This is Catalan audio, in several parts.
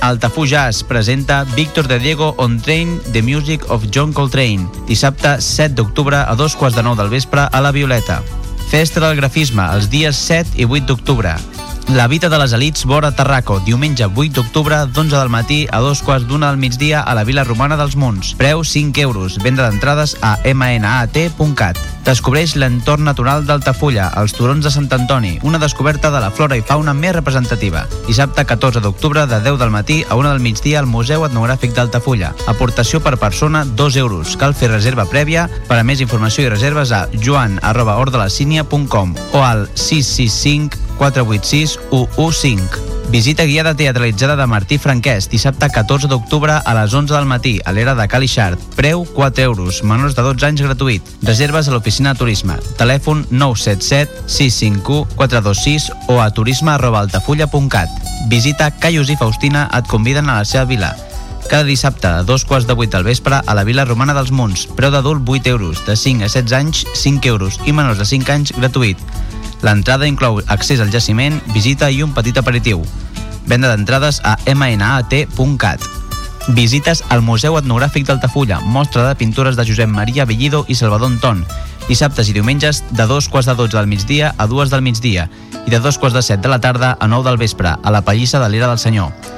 Altafulla es presenta Víctor de Diego on Train The Music of John Coltrane, dissabte 7 d'octubre a dos quarts de nou del vespre a la Violeta. Festa del grafisme, els dies 7 i 8 d'octubre. La Vita de les Elits vora Tarraco, diumenge 8 d'octubre, d'11 del matí a dos quarts d'una del migdia a la Vila Romana dels Munts. Preu 5 euros. Venda d'entrades a mnat.cat. Descobreix l'entorn natural d'Altafulla, els turons de Sant Antoni, una descoberta de la flora i fauna més representativa. Dissabte 14 d'octubre, de 10 del matí a 1 del migdia al Museu Etnogràfic d'Altafulla. Aportació per persona 2 euros. Cal fer reserva prèvia. Per a més informació i reserves a joan arroba ordelacínia.com o al 665 486 115. Visita guiada teatralitzada de Martí Franquès, dissabte 14 d'octubre a les 11 del matí, a l'era de Calixart. Preu 4 euros, menors de 12 anys gratuït. Reserves a l'oficina de turisme. Telèfon 977 651 426 o a turisme arroba altafulla.cat. Visita Caius i Faustina et conviden a la seva vila. Cada dissabte, a dos quarts de vuit del vespre, a la Vila Romana dels Munts. Preu d'adult 8 euros, de 5 a 16 anys 5 euros i menors de 5 anys gratuït. L'entrada inclou accés al jaciment, visita i un petit aperitiu. Venda d'entrades a mnat.cat. Visites al Museu Etnogràfic d'Altafulla, mostra de pintures de Josep Maria Bellido i Salvador Anton. Dissabtes i diumenges de dos quarts de 12 del migdia a dues del migdia i de dos quarts de set de la tarda a 9 del vespre, a la Pallissa de l'Era del Senyor.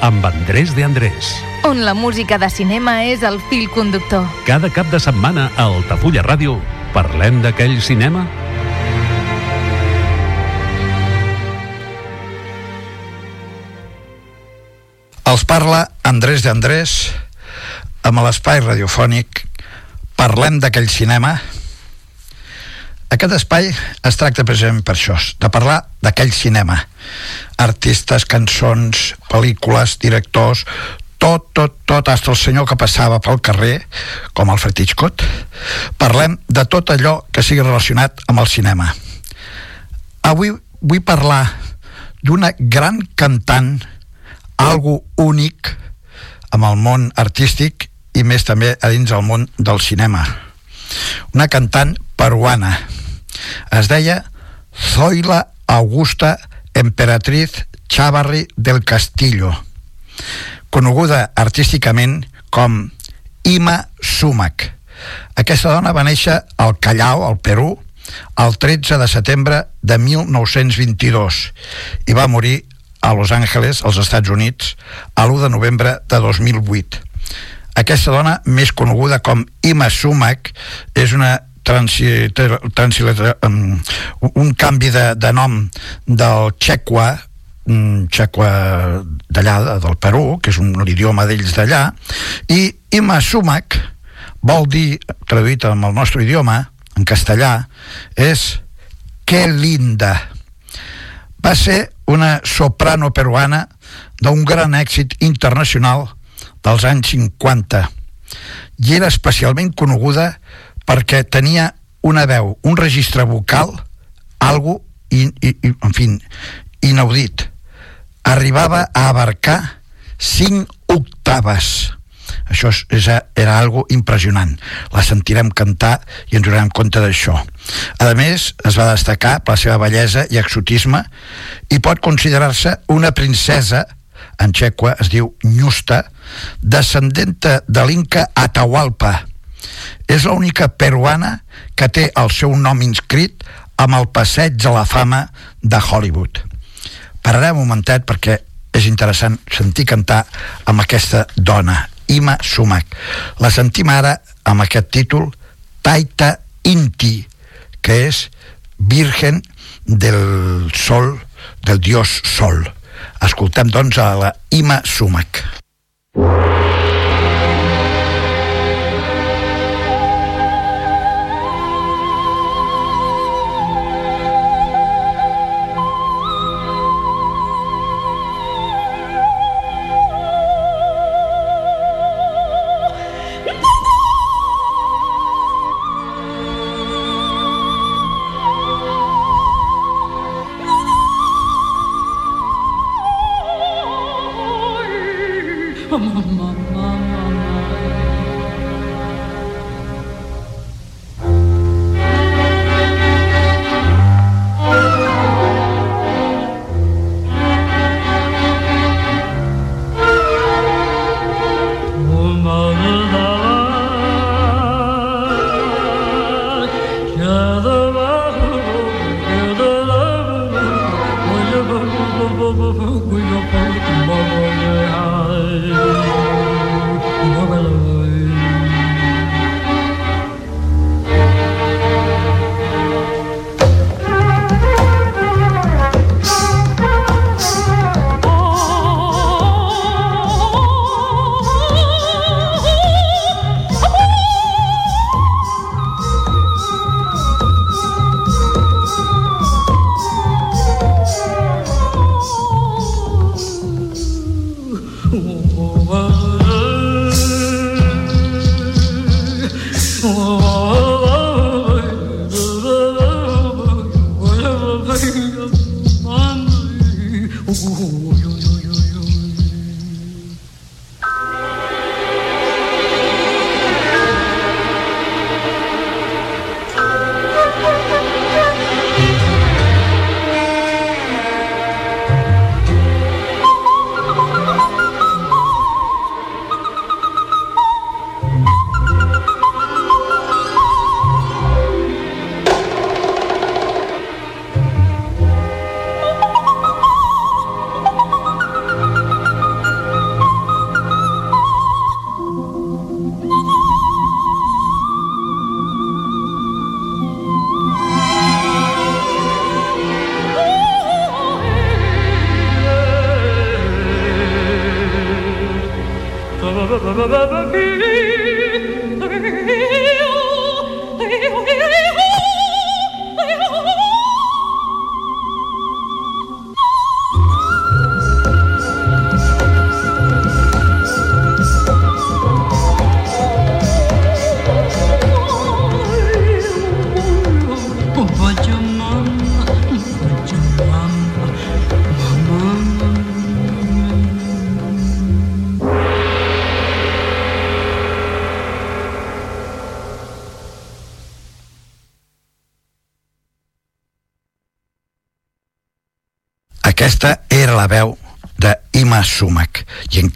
amb Andrés de Andrés. on la música de cinema és el fil conductor. Cada cap de setmana a Altafulla Ràdio parlem d'aquell cinema Els parla Andrés de Andrés amb l'espai radiofònic Parlem d'aquell cinema. Aquest espai es tracta precisament per això, de parlar d'aquell cinema. Artistes, cançons, pel·lícules, directors, tot, tot, tot, hasta el senyor que passava pel carrer, com Alfred Hitchcock. Parlem de tot allò que sigui relacionat amb el cinema. Avui vull parlar d'una gran cantant, algo únic amb el món artístic i més també a dins del món del cinema. Una cantant peruana. Es deia Zoila Augusta Emperatriz Chavarri del Castillo, coneguda artísticament com Ima Sumac. Aquesta dona va néixer al Callao, al Perú, el 13 de setembre de 1922 i va morir a Los Angeles, als Estats Units, a l'1 de novembre de 2008. Aquesta dona, més coneguda com Ima Sumac, és una transi, um, un canvi de, de nom del txequa um, txequa d'allà, del Perú, que és un idioma d'ells d'allà, i Ima Sumac vol dir, traduït en el nostre idioma, en castellà, és que linda. Va ser una soprano peruana d'un gran èxit internacional dels anys 50 i era especialment coneguda perquè tenia una veu, un registre vocal algo in, in, in, en fi, inaudit. Arribava a abarcar 5 octaves. Això és, és, era algo impressionant. La sentirem cantar i ens donarem compte d'això. A més es va destacar per la seva bellesa i exotisme i pot considerar-se una princesa en txequa es diu Nyusta descendenta de l'Inca Atahualpa és l'única peruana que té el seu nom inscrit amb el passeig de la fama de Hollywood pararem un momentet perquè és interessant sentir cantar amb aquesta dona Ima Sumac. La sentim ara amb aquest títol Taita Inti, que és Virgen del Sol, del Dios Sol. Escoltem, doncs, a la Ima Sumac. Aquesta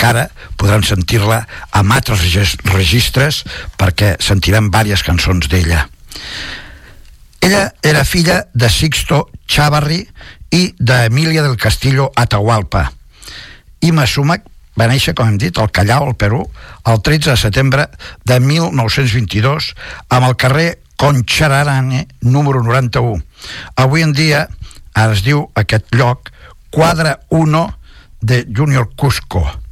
encara podran sentir-la amb altres registres perquè sentirem diverses cançons d'ella. Ella era filla de Sixto Chavarri i d'Emília del Castillo Atahualpa. Ima Sumac va néixer, com hem dit, al Callao, al Perú, el 13 de setembre de 1922, amb el carrer Conchararane, número 91. Avui en dia, ara es diu aquest lloc, quadre 1 de Junior Cusco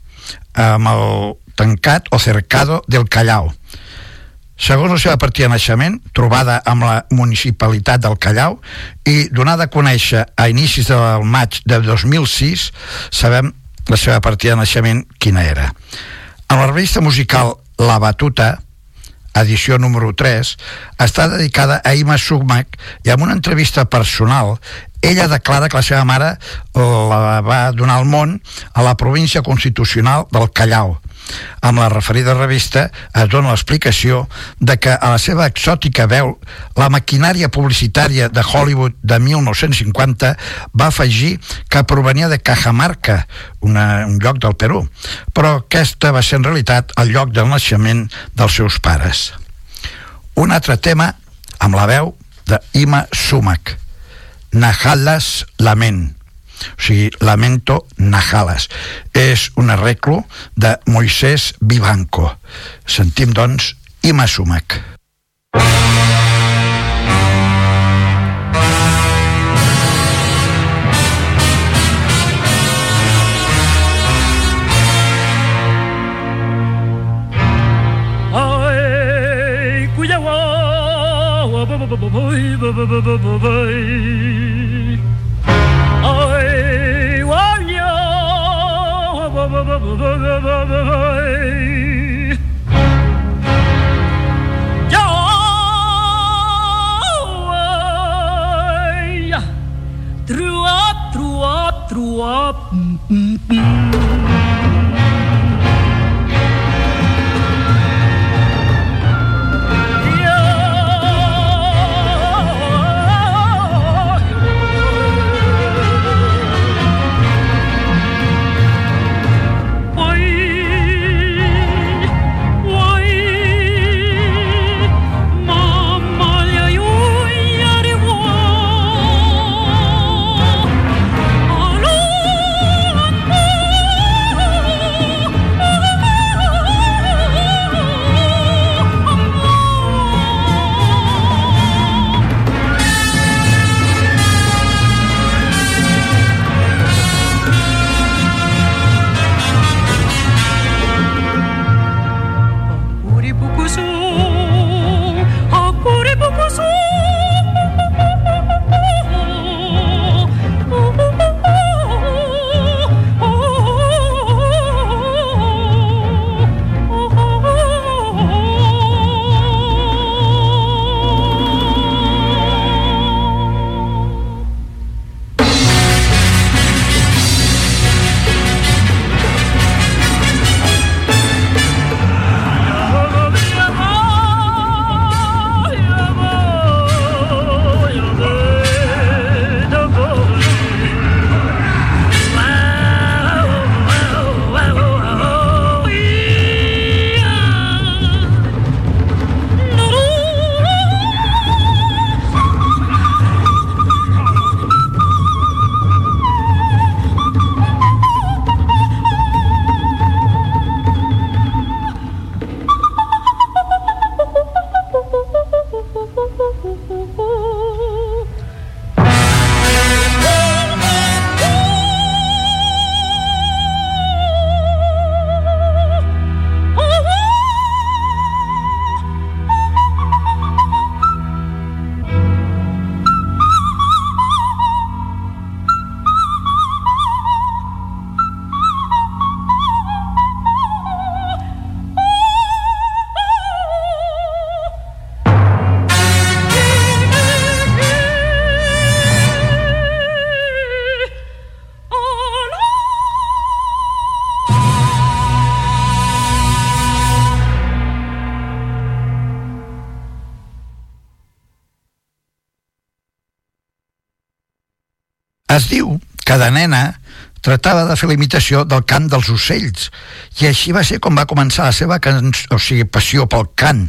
amb el tancat o cercado del Callao segons la seva partida de naixement, trobada amb la municipalitat del Callao i donada a conèixer a inicis del maig de 2006, sabem la seva partida de naixement quina era. En la revista musical La Batuta, edició número 3, està dedicada a Ima Sugmac i amb una entrevista personal ella declara que la seva mare la va donar al món a la província constitucional del Callao. Amb la referida revista es dona l'explicació de que a la seva exòtica veu la maquinària publicitària de Hollywood de 1950 va afegir que provenia de Cajamarca, una, un lloc del Perú, però aquesta va ser en realitat el lloc del naixement dels seus pares. Un altre tema amb la veu d'Ima Sumac, Najalas Lament. O sigui, Lamento Najalas. És un arreglo de Moisés Vivanco. Sentim, doncs, Ima Sumac. Ai, Through up, through up, through up. Mm-mm-mm. Es diu que de nena tractava de fer la imitació del cant dels ocells i així va ser com va començar la seva can... o sigui, passió pel cant.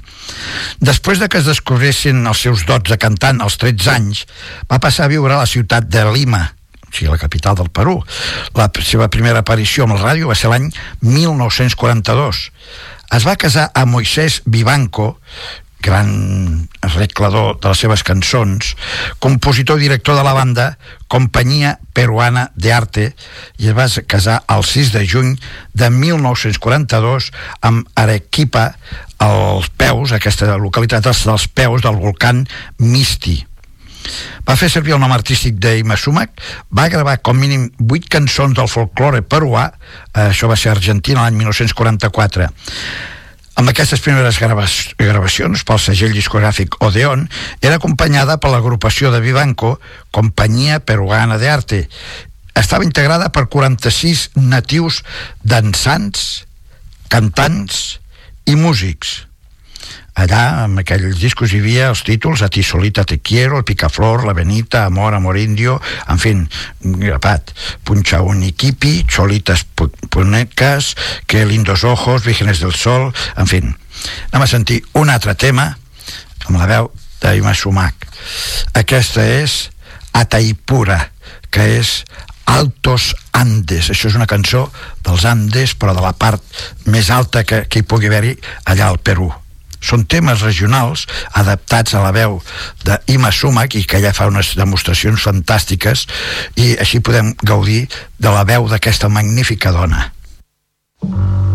Després de que es descobressin els seus dots de cantant als 13 anys, va passar a viure a la ciutat de Lima, o sigui, la capital del Perú. La seva primera aparició amb la ràdio va ser l'any 1942. Es va casar amb Moisés Vivanco, gran arreglador de les seves cançons, compositor i director de la banda Companyia Peruana de Arte i es va casar el 6 de juny de 1942 amb Arequipa als peus, aquesta localitat dels peus del volcán Misti. Va fer servir el nom artístic d'Ima Sumac, va gravar com mínim 8 cançons del folklore peruà, eh, això va ser a Argentina l'any 1944. Amb aquestes primeres gravacions pel segell discogràfic Odeon era acompanyada per l'agrupació de Vivanco Companyia Peruana de Arte. Estava integrada per 46 natius dansants, cantants i músics. Allà, en aquells discos hi havia els títols A ti solita te quiero, El picaflor, La benita, Amor, amor indio, en fin, grapat. Puncha un iquipi, Cholitas punecas, Que lindos ojos, Vírgenes del sol, en fin. Anem a sentir un altre tema amb la veu d'Aima Sumac. Aquesta és Ataipura, que és Altos Andes. Això és una cançó dels Andes, però de la part més alta que, que hi pugui haver-hi allà al Perú. Són temes regionals adaptats a la veu d'Ima Sumac i que ja fa unes demostracions fantàstiques i així podem gaudir de la veu d'aquesta magnífica dona. L'any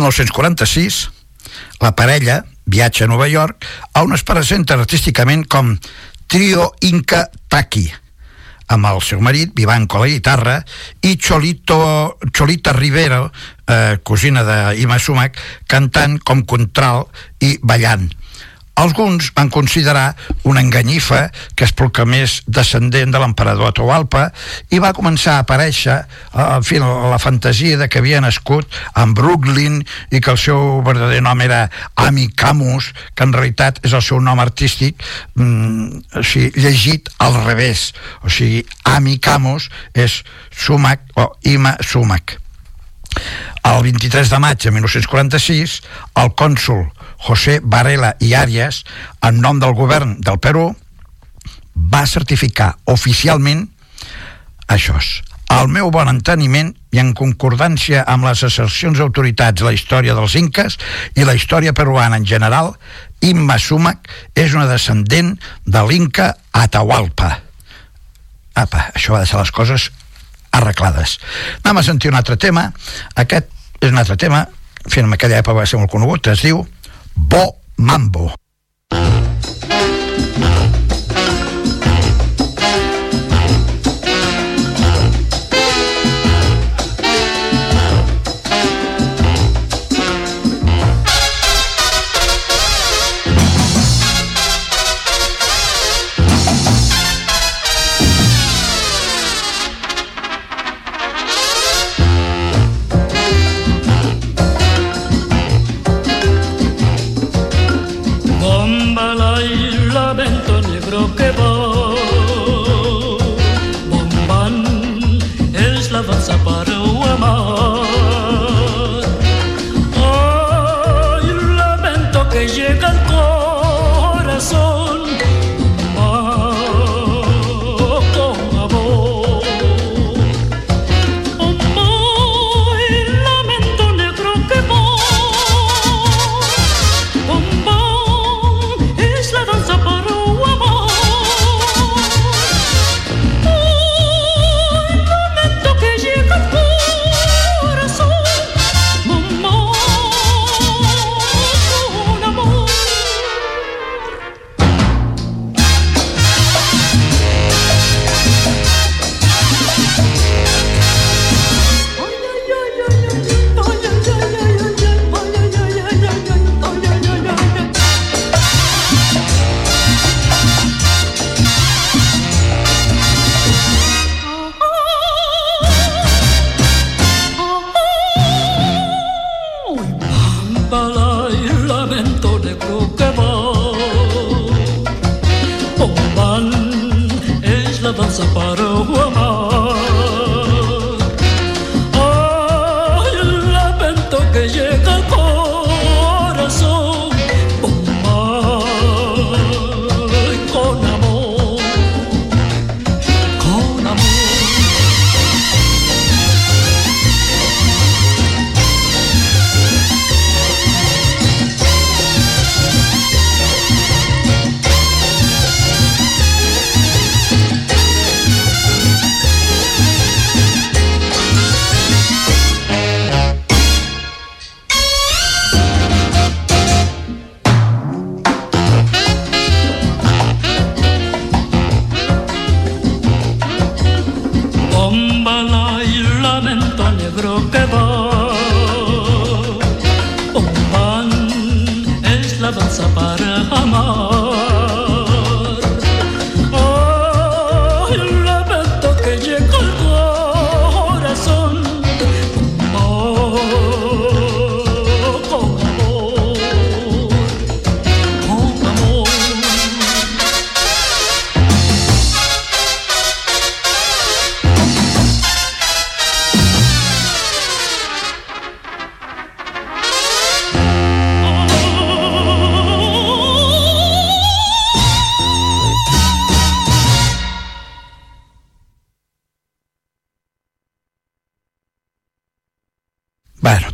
1946, la parella viatja a Nova York on es presenta artísticament com Trio Inca Taki, amb el seu marit, Vivanco a la guitarra, i Cholito, Cholita Rivero, eh, cosina d'Ima Sumac, cantant com contral i ballant. Alguns van considerar una enganyifa que es proclamés descendent de l'emperador Atahualpa i va començar a aparèixer eh, en fi, la fantasia de que havia nascut en Brooklyn i que el seu verdader nom era Ami Camus, que en realitat és el seu nom artístic mm, o sigui, llegit al revés. O sigui, Ami Camus és Sumac o Ima Sumac. El 23 de maig de 1946 el cònsul José Varela i Arias, en nom del govern del Perú, va certificar oficialment això. Al meu bon enteniment i en concordància amb les assercions autoritats la història dels inques i la història peruana en general, Imma Sumac és una descendent de l'Inca Atahualpa. Apa, això va deixar les coses arreglades. Anem a sentir un altre tema. Aquest és un altre tema, en aquella època va ser molt conegut, es diu Bo Mambo.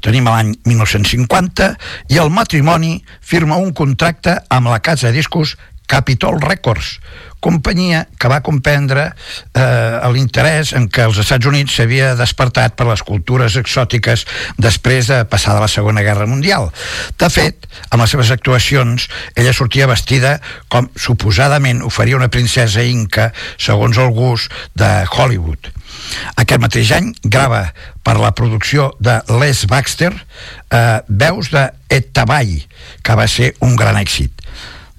Tenim l'any 1950 i el matrimoni firma un contracte amb la casa de discos Capitol Records, companyia que va comprendre eh, l'interès en què els Estats Units s'havia despertat per les cultures exòtiques després de passar la Segona Guerra Mundial. De fet, amb les seves actuacions, ella sortia vestida com suposadament ho faria una princesa inca segons el gust de Hollywood. Aquest mateix any grava per la producció de Les Baxter eh, veus de Et Tabay, que va ser un gran èxit.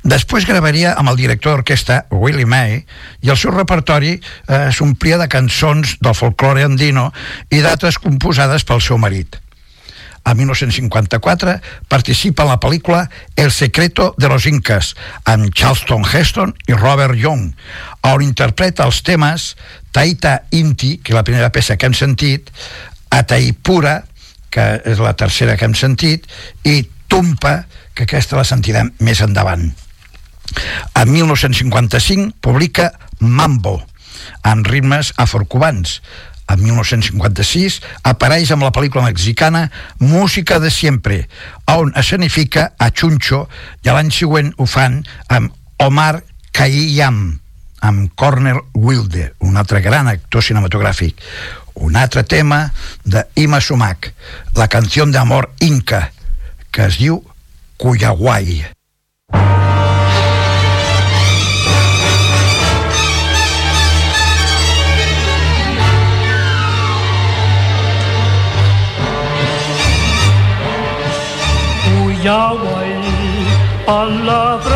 Després gravaria amb el director d'orquestra Willie May i el seu repertori eh, s'omplia de cançons del folklore andino i d'altres composades pel seu marit. A 1954 participa en la pel·lícula El secreto de los incas amb Charleston Heston i Robert Young on interpreta els temes Taita Inti, que és la primera peça que hem sentit, Ataipura, que és la tercera que hem sentit, i Tumpa, que aquesta la sentirem més endavant. En 1955 publica Mambo, amb ritmes afrocubans. En 1956 apareix amb la pel·lícula mexicana Música de Siempre, on escenifica a Chuncho i l'any següent ho fan amb Omar Khayyam, amb Cornel Wilde, un altre gran actor cinematogràfic. Un altre tema de Ima Sumac, la canció d'amor inca, que es diu Cuyaguay. Yahweh, our love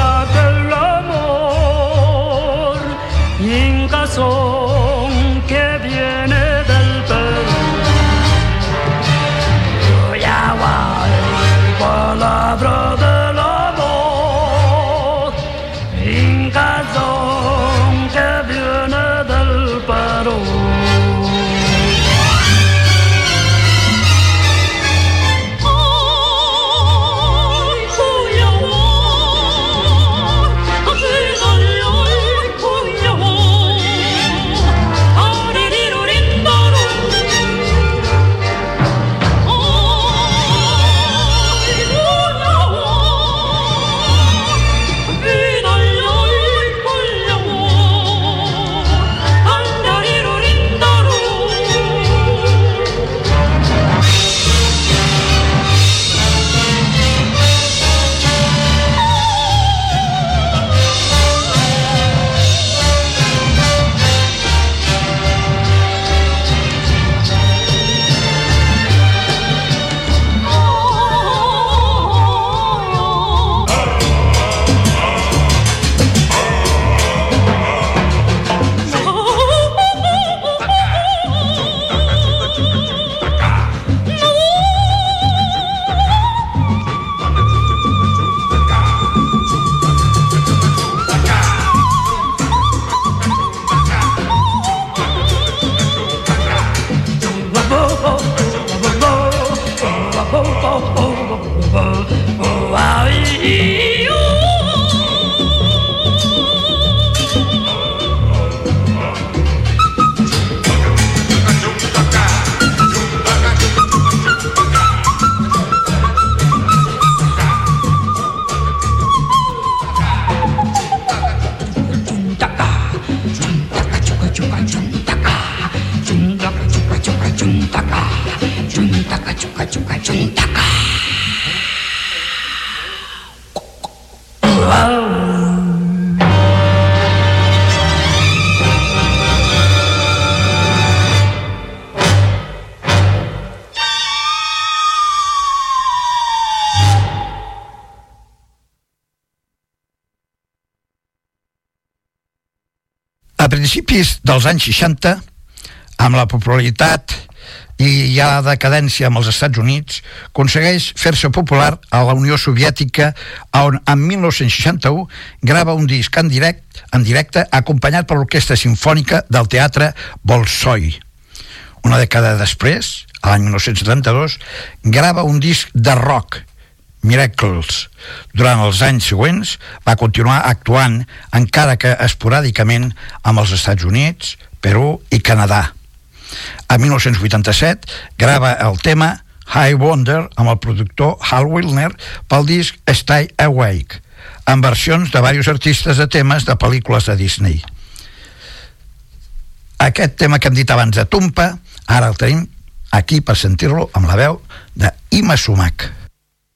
principis dels anys 60, amb la popularitat i ja la decadència amb els Estats Units, aconsegueix fer-se popular a la Unió Soviètica, on en 1961 grava un disc en directe, en directe acompanyat per l'Orquestra Simfònica del Teatre Bolshoi. Una dècada després, l'any 1972, grava un disc de rock, Miracles. Durant els anys següents va continuar actuant, encara que esporàdicament, amb els Estats Units, Perú i Canadà. A 1987 grava el tema High Wonder amb el productor Hal Wilner pel disc Stay Awake, amb versions de diversos artistes de temes de pel·lícules de Disney. Aquest tema que hem dit abans de Tumpa, ara el tenim aquí per sentir-lo amb la veu de Ima Sumac.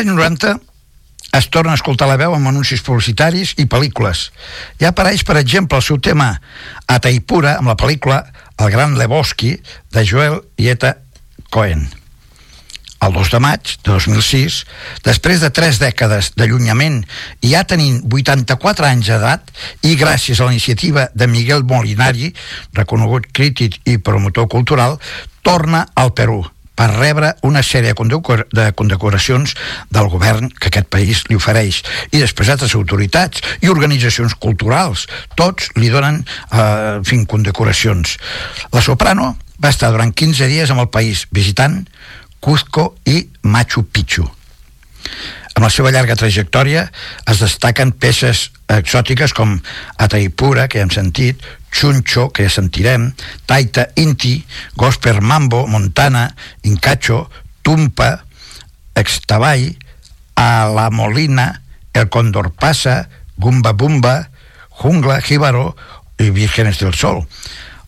anys 90 es torna a escoltar la veu amb anuncis publicitaris i pel·lícules. Ja apareix, per exemple, el seu tema a Taipura amb la pel·lícula El gran Lebowski de Joel i Eta Cohen. El 2 de maig de 2006, després de tres dècades d'allunyament i ja tenint 84 anys d'edat i gràcies a la iniciativa de Miguel Molinari, reconegut crític i promotor cultural, torna al Perú per rebre una sèrie de condecor- de condecoracions del govern que aquest país li ofereix. I després altres autoritats i organitzacions culturals. Tots li donen eh, en fi, condecoracions. La soprano va estar durant 15 dies amb el país visitant Cuzco i Machu Picchu. Amb la seva llarga trajectòria es destaquen peces exòtiques com Ataipura, que hem sentit, Chuncho, que sentirem, Taita Inti, Gosper Mambo, Montana, Incacho, Tumpa, Extabay, A la Molina, El Condor Pasa, Gumba Bumba, Jungla, Jíbaro i Vírgenes del Sol.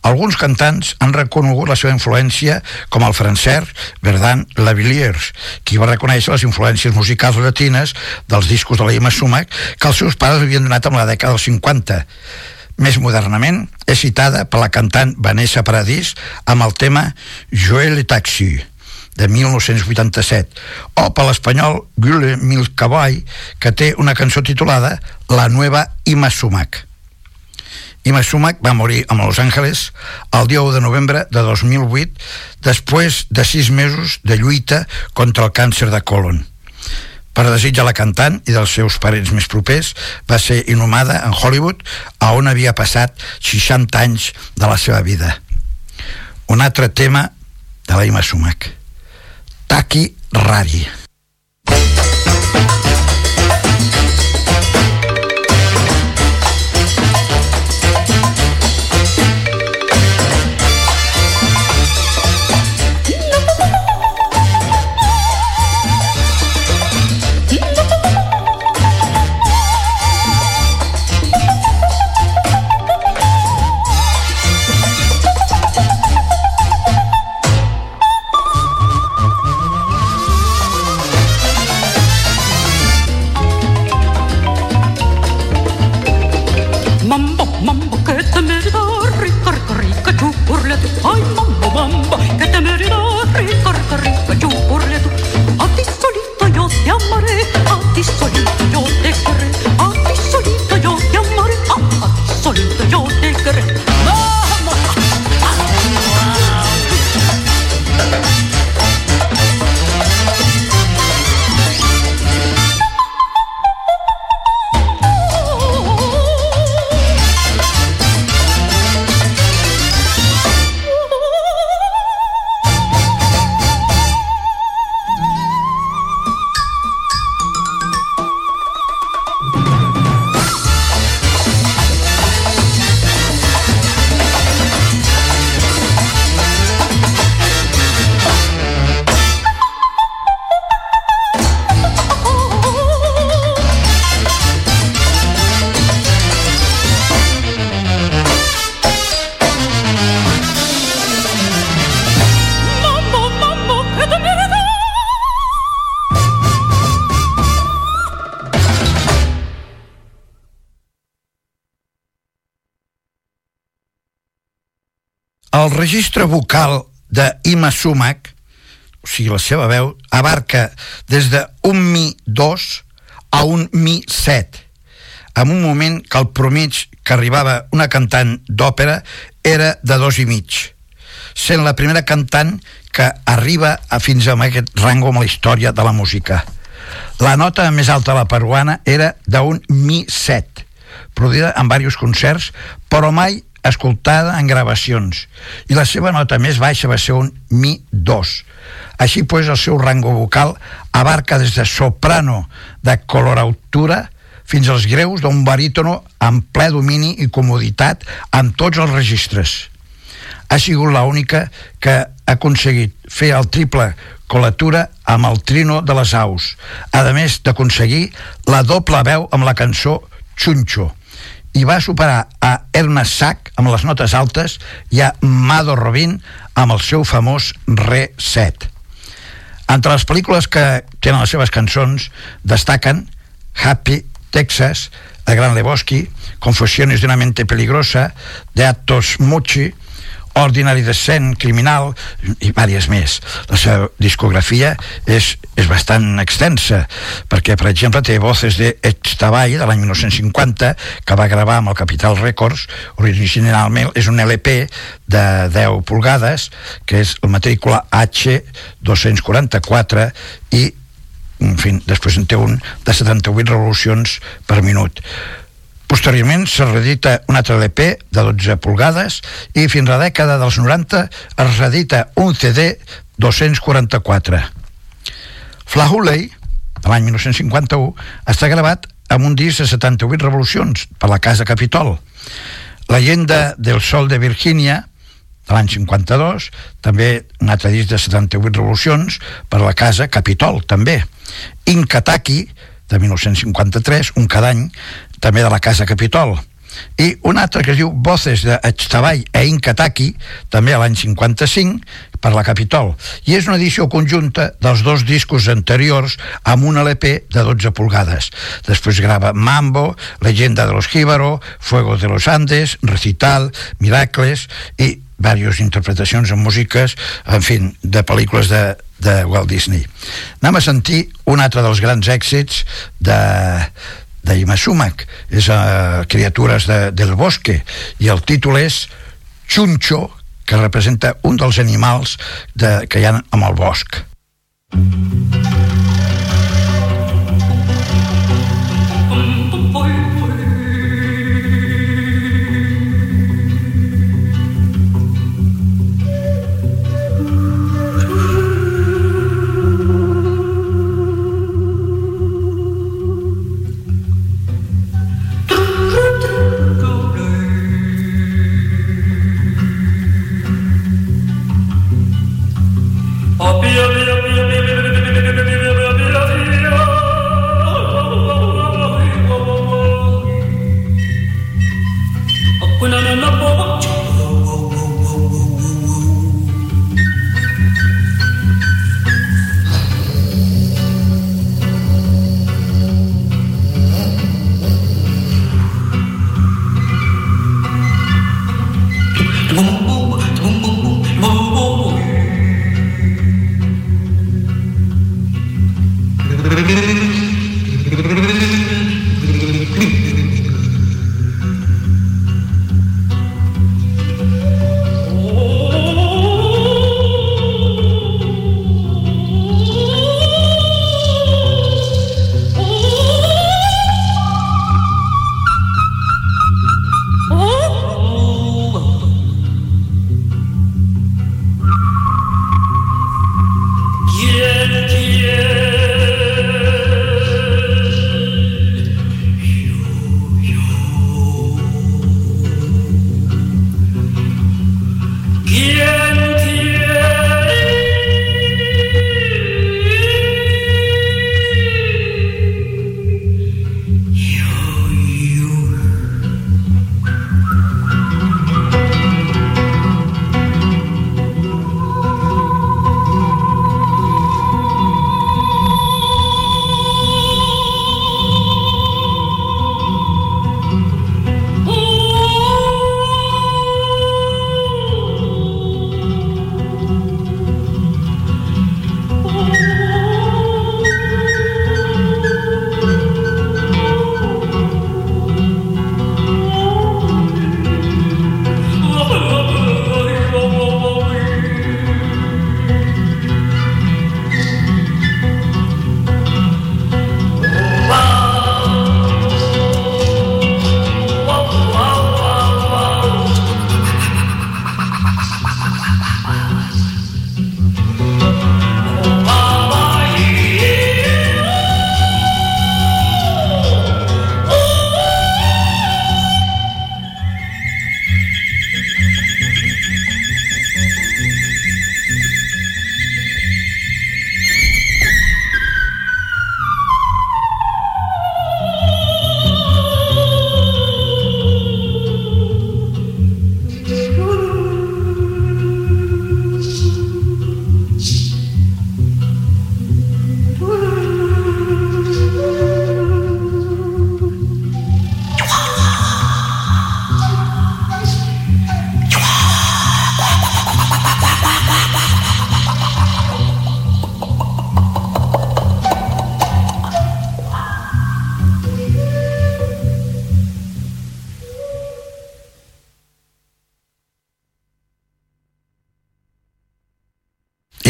Alguns cantants han reconegut la seva influència com el francès Verdun Lavillers, qui va reconèixer les influències musicals latines dels discos de la Ima Sumac que els seus pares havien donat en la dècada dels 50. Més modernament, és citada per la cantant Vanessa Paradís amb el tema Joël et Taxi, de 1987, o per l'espanyol Gule Milcavoy, que té una cançó titulada La nueva Ima Sumac. Ima Sumac va morir a Los Angeles el dia 1 de novembre de 2008 després de sis mesos de lluita contra el càncer de colon. Per desig de la cantant i dels seus parents més propers, va ser inhumada en Hollywood, a on havia passat 60 anys de la seva vida. Un altre tema de la Ima Sumac. Taki Rari. Mambo, registre vocal de Ima Sumac, o sigui, la seva veu, abarca des de un mi 2 a un mi 7, en un moment que el promig que arribava una cantant d'òpera era de dos i mig, sent la primera cantant que arriba a fins a aquest rango amb la història de la música. La nota més alta de la peruana era d'un mi 7, produïda en diversos concerts, però mai escoltada en gravacions, i la seva nota més baixa va ser un mi 2. Així pues, el seu rango vocal abarca des de soprano de colorautura fins als greus d'un barítono amb ple domini i comoditat en tots els registres. Ha sigut l'única que ha aconseguit fer el triple colatura amb el trino de les aus, a més d'aconseguir la doble veu amb la cançó Chuncho, i va superar a Ernest Sack amb les notes altes i a Mado Robin amb el seu famós Re 7. Entre les pel·lícules que tenen les seves cançons destaquen Happy, Texas, de Gran Lebowski, Confessiones de una mente peligrosa, de Atos Mucci, Ordinary Descent, Criminal i vàries més. La seva discografia és, és bastant extensa perquè, per exemple, té Voces de Extabay de l'any 1950 que va gravar amb el Capital Records originalment és un LP de 10 pulgades que és el matrícula H244 i en fi, després en té un de 78 revolucions per minut Posteriorment se reedita un altre LP de 12 pulgades i fins a la dècada dels 90 es reedita un CD 244. Flahuley, de l'any 1951, està gravat amb un disc de 78 revolucions per la Casa Capitol. La llegenda del Sol de Virgínia, de l'any 52, també un altre disc de 78 revolucions per la Casa Capitol, també. Inkataki, de 1953, un cada any, també de la Casa Capitol. I un altre que es diu Voces de Echtabay e Inkataki també a l'any 55 per la Capitol. I és una edició conjunta dels dos discos anteriors amb un LP de 12 pulgades. Després grava Mambo, Leyenda de los Jíbaro Fuego de los Andes, Recital Miracles i diverses interpretacions en músiques en fi, de pel·lícules de, de Walt Disney. Anem a sentir un altre dels grans èxits de de Imasumak, és a Criatures de, del Bosque, i el títol és Chuncho, que representa un dels animals de, que hi ha amb el bosc.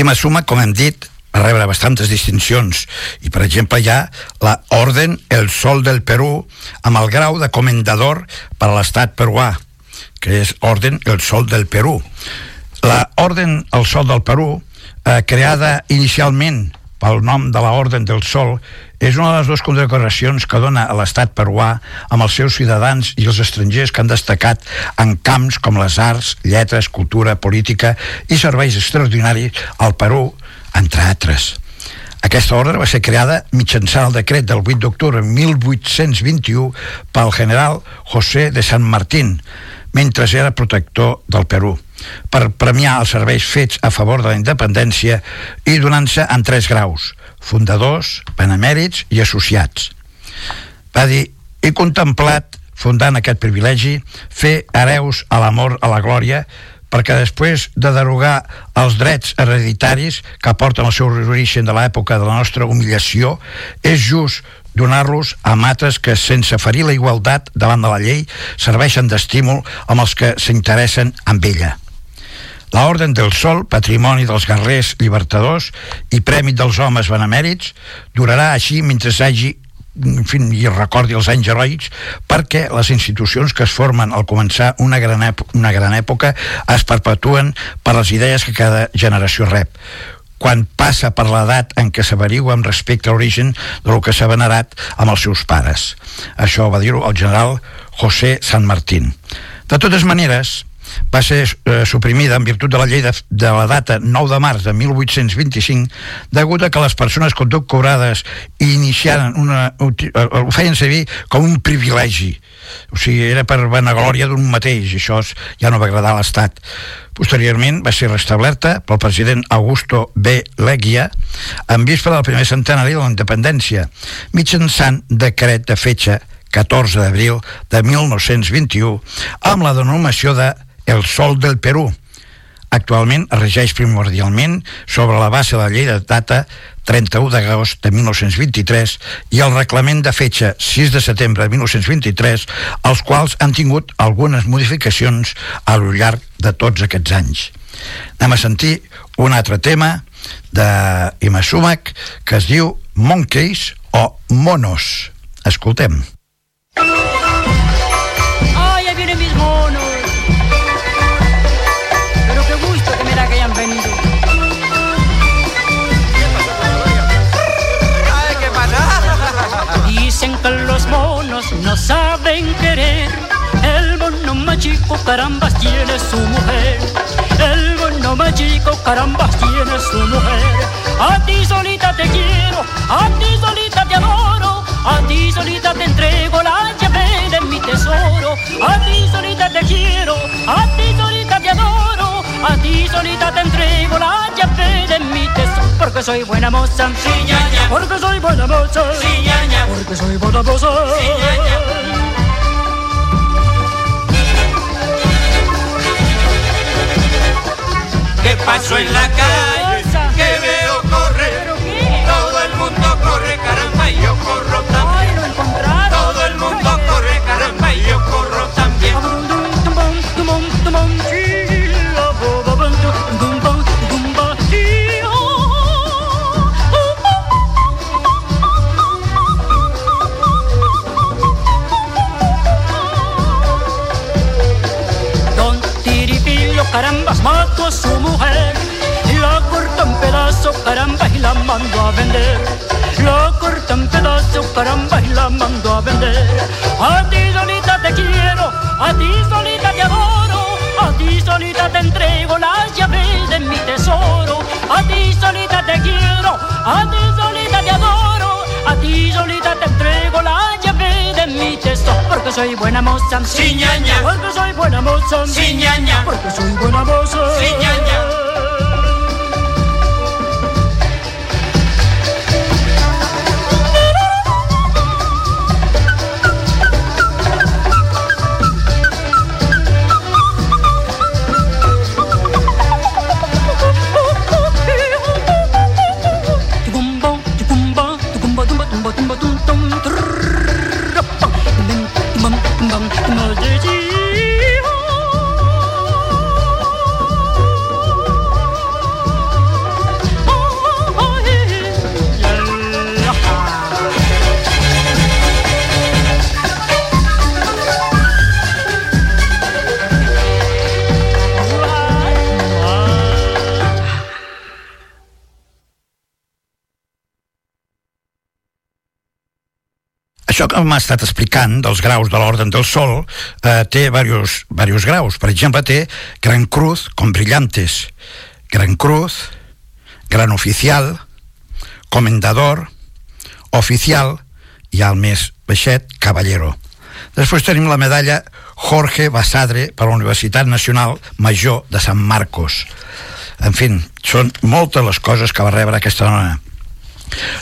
última suma, com hem dit, va rebre bastantes distincions. I per exemple hi ha la Orden El Sol del Perú amb el grau de comendador per a l'estat peruà que és Orden El Sol del Perú. La Orden El Sol del Perú eh, creada inicialment pel nom de la Orden del Sol, és una de les dues condecoracions que dona a l'estat peruà amb els seus ciutadans i els estrangers que han destacat en camps com les arts, lletres, cultura, política i serveis extraordinaris al Perú, entre altres. Aquesta ordre va ser creada mitjançant el decret del 8 d'octubre de 1821 pel general José de San Martín, mentre era protector del Perú per premiar els serveis fets a favor de la independència i donant-se en tres graus, fundadors, benemèrits i associats. Va dir, he contemplat, fundant aquest privilegi, fer hereus a l'amor, a la glòria, perquè després de derogar els drets hereditaris que porten el seu origen de l'època de la nostra humiliació, és just donar-los a matres que, sense ferir la igualtat davant de la llei, serveixen d'estímul amb els que s'interessen amb ella la Orden del Sol, patrimoni dels guerrers llibertadors i premi dels homes benemèrits, durarà així mentre s'hagi en fi, i recordi els anys heroics perquè les institucions que es formen al començar una gran, una gran època es perpetuen per les idees que cada generació rep quan passa per l'edat en què s'averiu amb respecte a l'origen del que s'ha venerat amb els seus pares. Això va dir-ho el general José San Martín. De totes maneres, va ser eh, suprimida en virtut de la llei de, de la data 9 de març de 1825 degut a que les persones condecorades iniciaren una, eh, eh, ho feien servir com un privilegi o sigui, era per vanaglòria d'un mateix i això ja no va agradar a l'Estat posteriorment va ser restablerta pel president Augusto B. Leguia en vista del primer centenari de la independència mitjançant decret de fetge 14 d'abril de 1921 amb la denominació de el sol del Perú. Actualment es regeix primordialment sobre la base de la llei de data 31 d'agost de 1923 i el reglament de fetge 6 de setembre de 1923, els quals han tingut algunes modificacions a lo llarg de tots aquests anys. Anem a sentir un altre tema de Ima Sumac que es diu Monkeys o Monos. Escoltem. Escoltem. no saben querer. El mono mágico, carambas, tiene su mujer. El mono mágico, carambas, tiene su mujer. A ti solita te quiero, a ti solita te adoro, a ti solita te entrego la llave de mi tesoro. A ti solita te quiero, a ti solita te adoro, a ti solita te entrego la llave de mi tesoro. Porque soy buena moza, sí, ya, ya. porque soy buena moza, sí, ya, porque soy buena moza. Sí, en la calle que veo correr. Todo el mundo corre, caramba, y yo corro también. Todo el mundo corre, caramba, y yo corro también. Don carambas, mató a su mujer caramba y la mando a vender. Lo corto en pedazos, caramba y la mando a vender. A ti solita te quiero, a ti solita te adoro, a ti solita te entrego la llave de mi tesoro. A ti solita te quiero, a ti solita te adoro, a ti solita te entrego la llave de mi tesoro. Porque soy buena moza, sí, ñaña. Porque soy buena moza, sí, ñaña. Porque soy buena moza, sí, ñaña. Això que m'ha estat explicant dels graus de l'Orden del Sol eh, té diversos, diversos graus. Per exemple, té Gran Cruz com brillantes, Gran Cruz, Gran Oficial, Comendador, Oficial i el més baixet, Caballero. Després tenim la medalla Jorge Basadre per la Universitat Nacional Major de Sant Marcos. En fi, són moltes les coses que va rebre aquesta dona.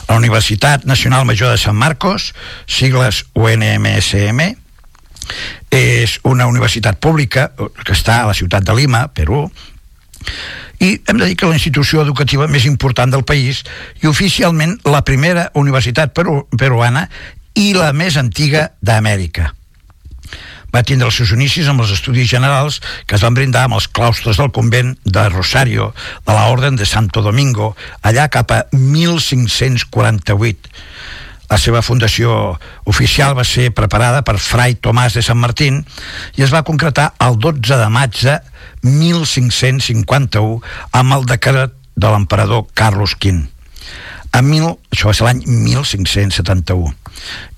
La Universitat Nacional Major de Sant Marcos, sigles UNMSM, és una universitat pública que està a la ciutat de Lima, Perú, i hem de dir que la institució educativa més important del país i oficialment la primera universitat peru peruana i la més antiga d'Amèrica va tindre els seus inicis amb els estudis generals que es van brindar amb els claustres del convent de Rosario de la Orden de Santo Domingo, allà cap a 1548. La seva fundació oficial va ser preparada per Fray Tomàs de Sant Martín i es va concretar el 12 de maig de 1551 amb el decret de l'emperador Carlos V. A mil, això va ser l'any 1571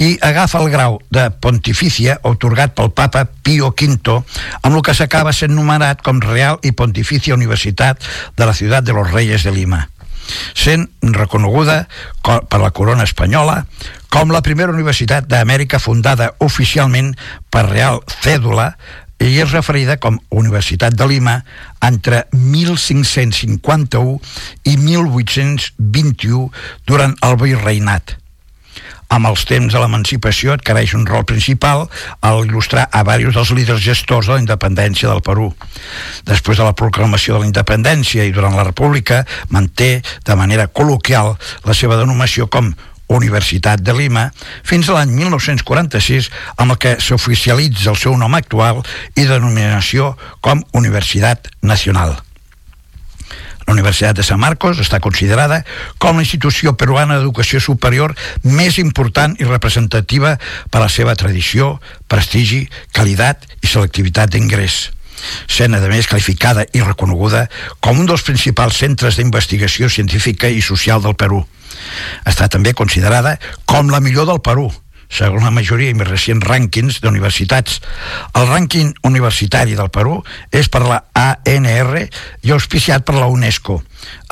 i agafa el grau de pontifícia otorgat pel papa Pío V amb el que s'acaba sent numerat com Real i Pontificia Universitat de la Ciutat de los Reyes de Lima sent reconeguda per la corona espanyola com la primera universitat d'Amèrica fundada oficialment per Real Cèdula i és referida com Universitat de Lima entre 1551 i 1821 durant el virreinat amb els temps de l'emancipació adquireix un rol principal al il·lustrar a diversos dels líders gestors de la independència del Perú. Després de la proclamació de la independència i durant la república manté de manera col·loquial la seva denominació com Universitat de Lima, fins a l'any 1946, amb el que s'oficialitza el seu nom actual i denominació com Universitat Nacional. La Universitat de Sant Marcos està considerada com la institució peruana d'educació superior més important i representativa per a la seva tradició, prestigi, qualitat i selectivitat d'ingrés sent a més qualificada i reconeguda com un dels principals centres d'investigació científica i social del Perú. Està també considerada com la millor del Perú, segons la majoria i més recents rànquings d'universitats. El rànquing universitari del Perú és per la ANR i auspiciat per la UNESCO.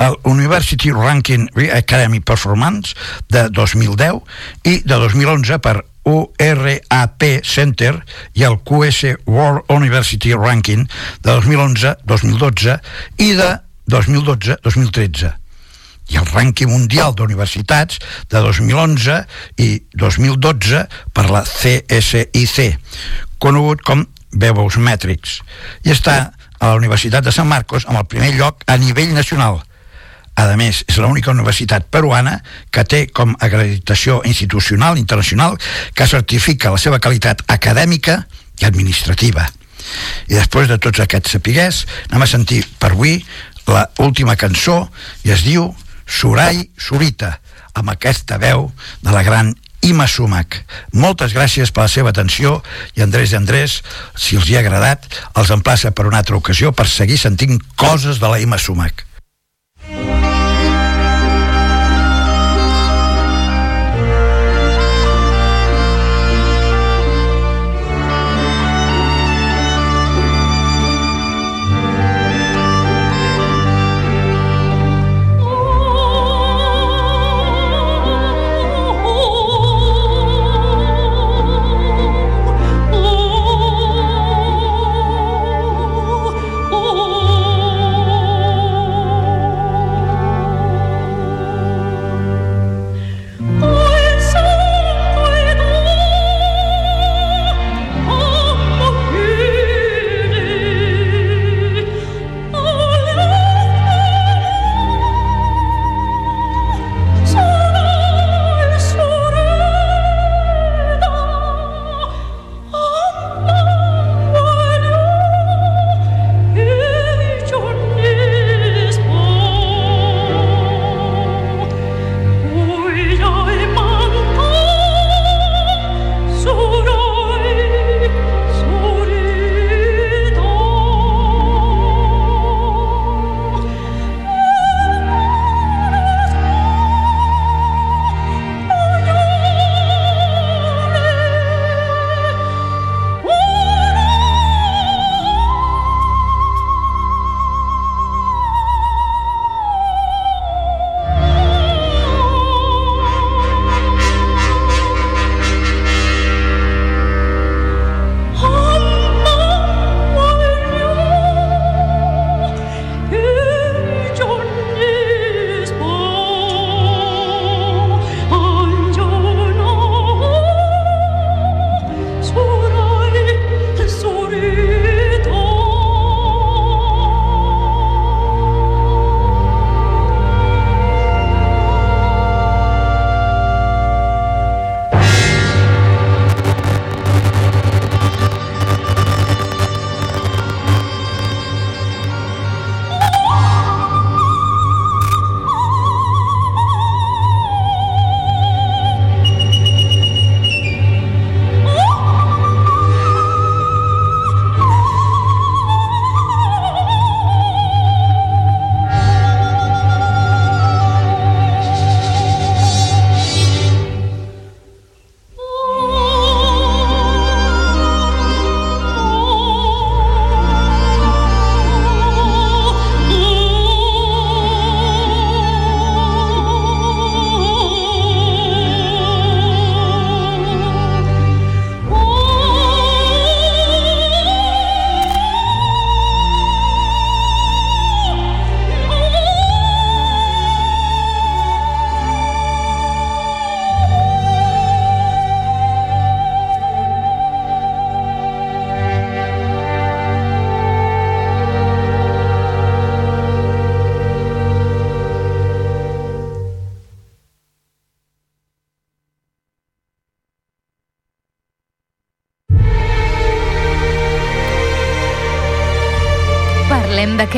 El University Ranking Academy Performance de 2010 i de 2011 per URAP Center i el QS World University Ranking de 2011-2012 i de 2012-2013 i el rànquing mundial d'universitats de 2011 i 2012 per la CSIC, conegut com Bebos Metrics, i està a la Universitat de Sant Marcos amb el primer lloc a nivell nacional. A més, és l'única universitat peruana que té com acreditació institucional internacional que certifica la seva qualitat acadèmica i administrativa. I després de tots aquests sapiguers, anem a sentir per avui la última cançó i es diu Surai Surita, amb aquesta veu de la gran Ima Sumac. Moltes gràcies per la seva atenció i Andrés i Andrés, si els hi ha agradat, els emplaça per una altra ocasió per seguir sentint coses de la Ima Sumac.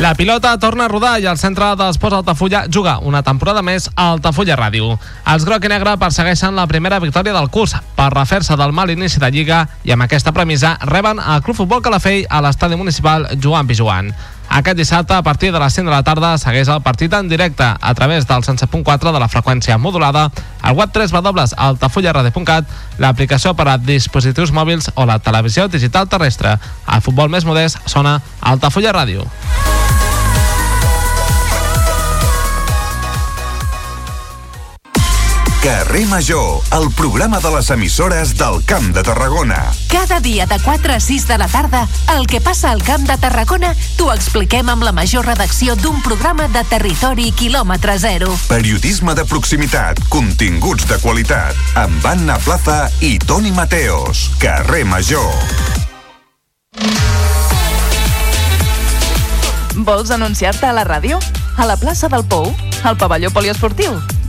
La pilota torna a rodar i el centre d'Esports Altafulla juga una temporada més a Altafulla Ràdio. Els groc i negre persegueixen la primera victòria del curs per refer-se del mal inici de Lliga i amb aquesta premissa reben el Club Futbol Calafell a l'estadi municipal Joan Pijuan. Aquest dissabte, a partir de les 5 de la tarda, segueix el partit en directe a través del 107.4 de la freqüència modulada, al web 3 www.altafullaradio.cat, l'aplicació per a dispositius mòbils o la televisió digital terrestre. El futbol més modest sona Altafulla Ràdio. Carrer Major, el programa de les emissores del Camp de Tarragona. Cada dia de 4 a 6 de la tarda, el que passa al Camp de Tarragona t'ho expliquem amb la major redacció d'un programa de territori quilòmetre zero. Periodisme de proximitat, continguts de qualitat, amb Anna Plaza i Toni Mateos. Carrer Major. Vols anunciar-te a la ràdio? A la plaça del Pou? Al pavelló poliesportiu?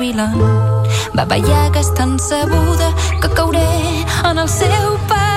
Bruixa cavilant. Baba Yaga és tan sabuda que cauré en el seu parat.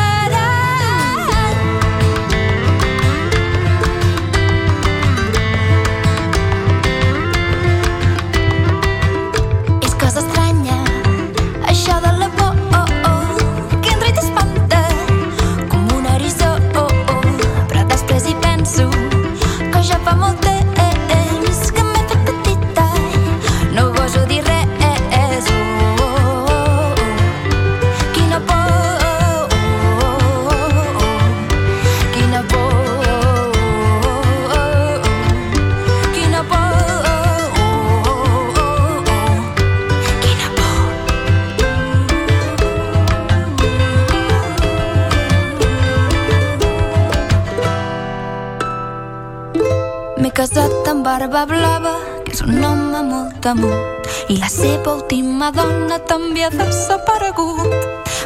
M'he casat amb barba blava, que és un home molt temut, i la seva última dona també ha desaparegut.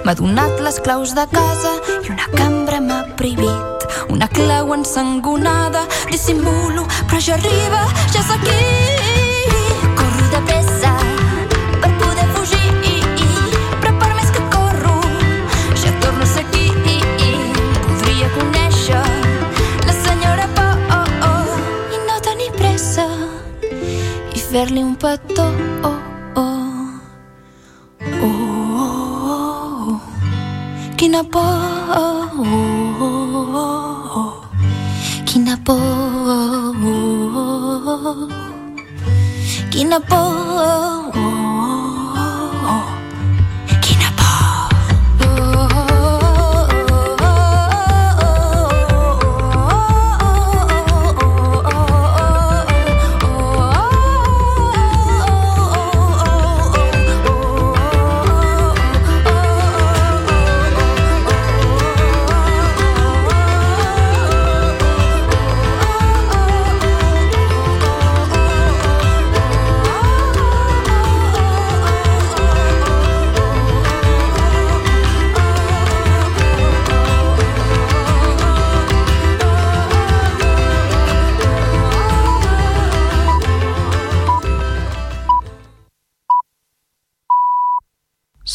M'ha donat les claus de casa i una cambra m'ha prohibit. Una clau ensangonada, dissimulo, però ja arriba, ja és aquí. Corro de pressa verle un pato. Oh, oh, oh, Kinapo, Kinapo, Kinapo.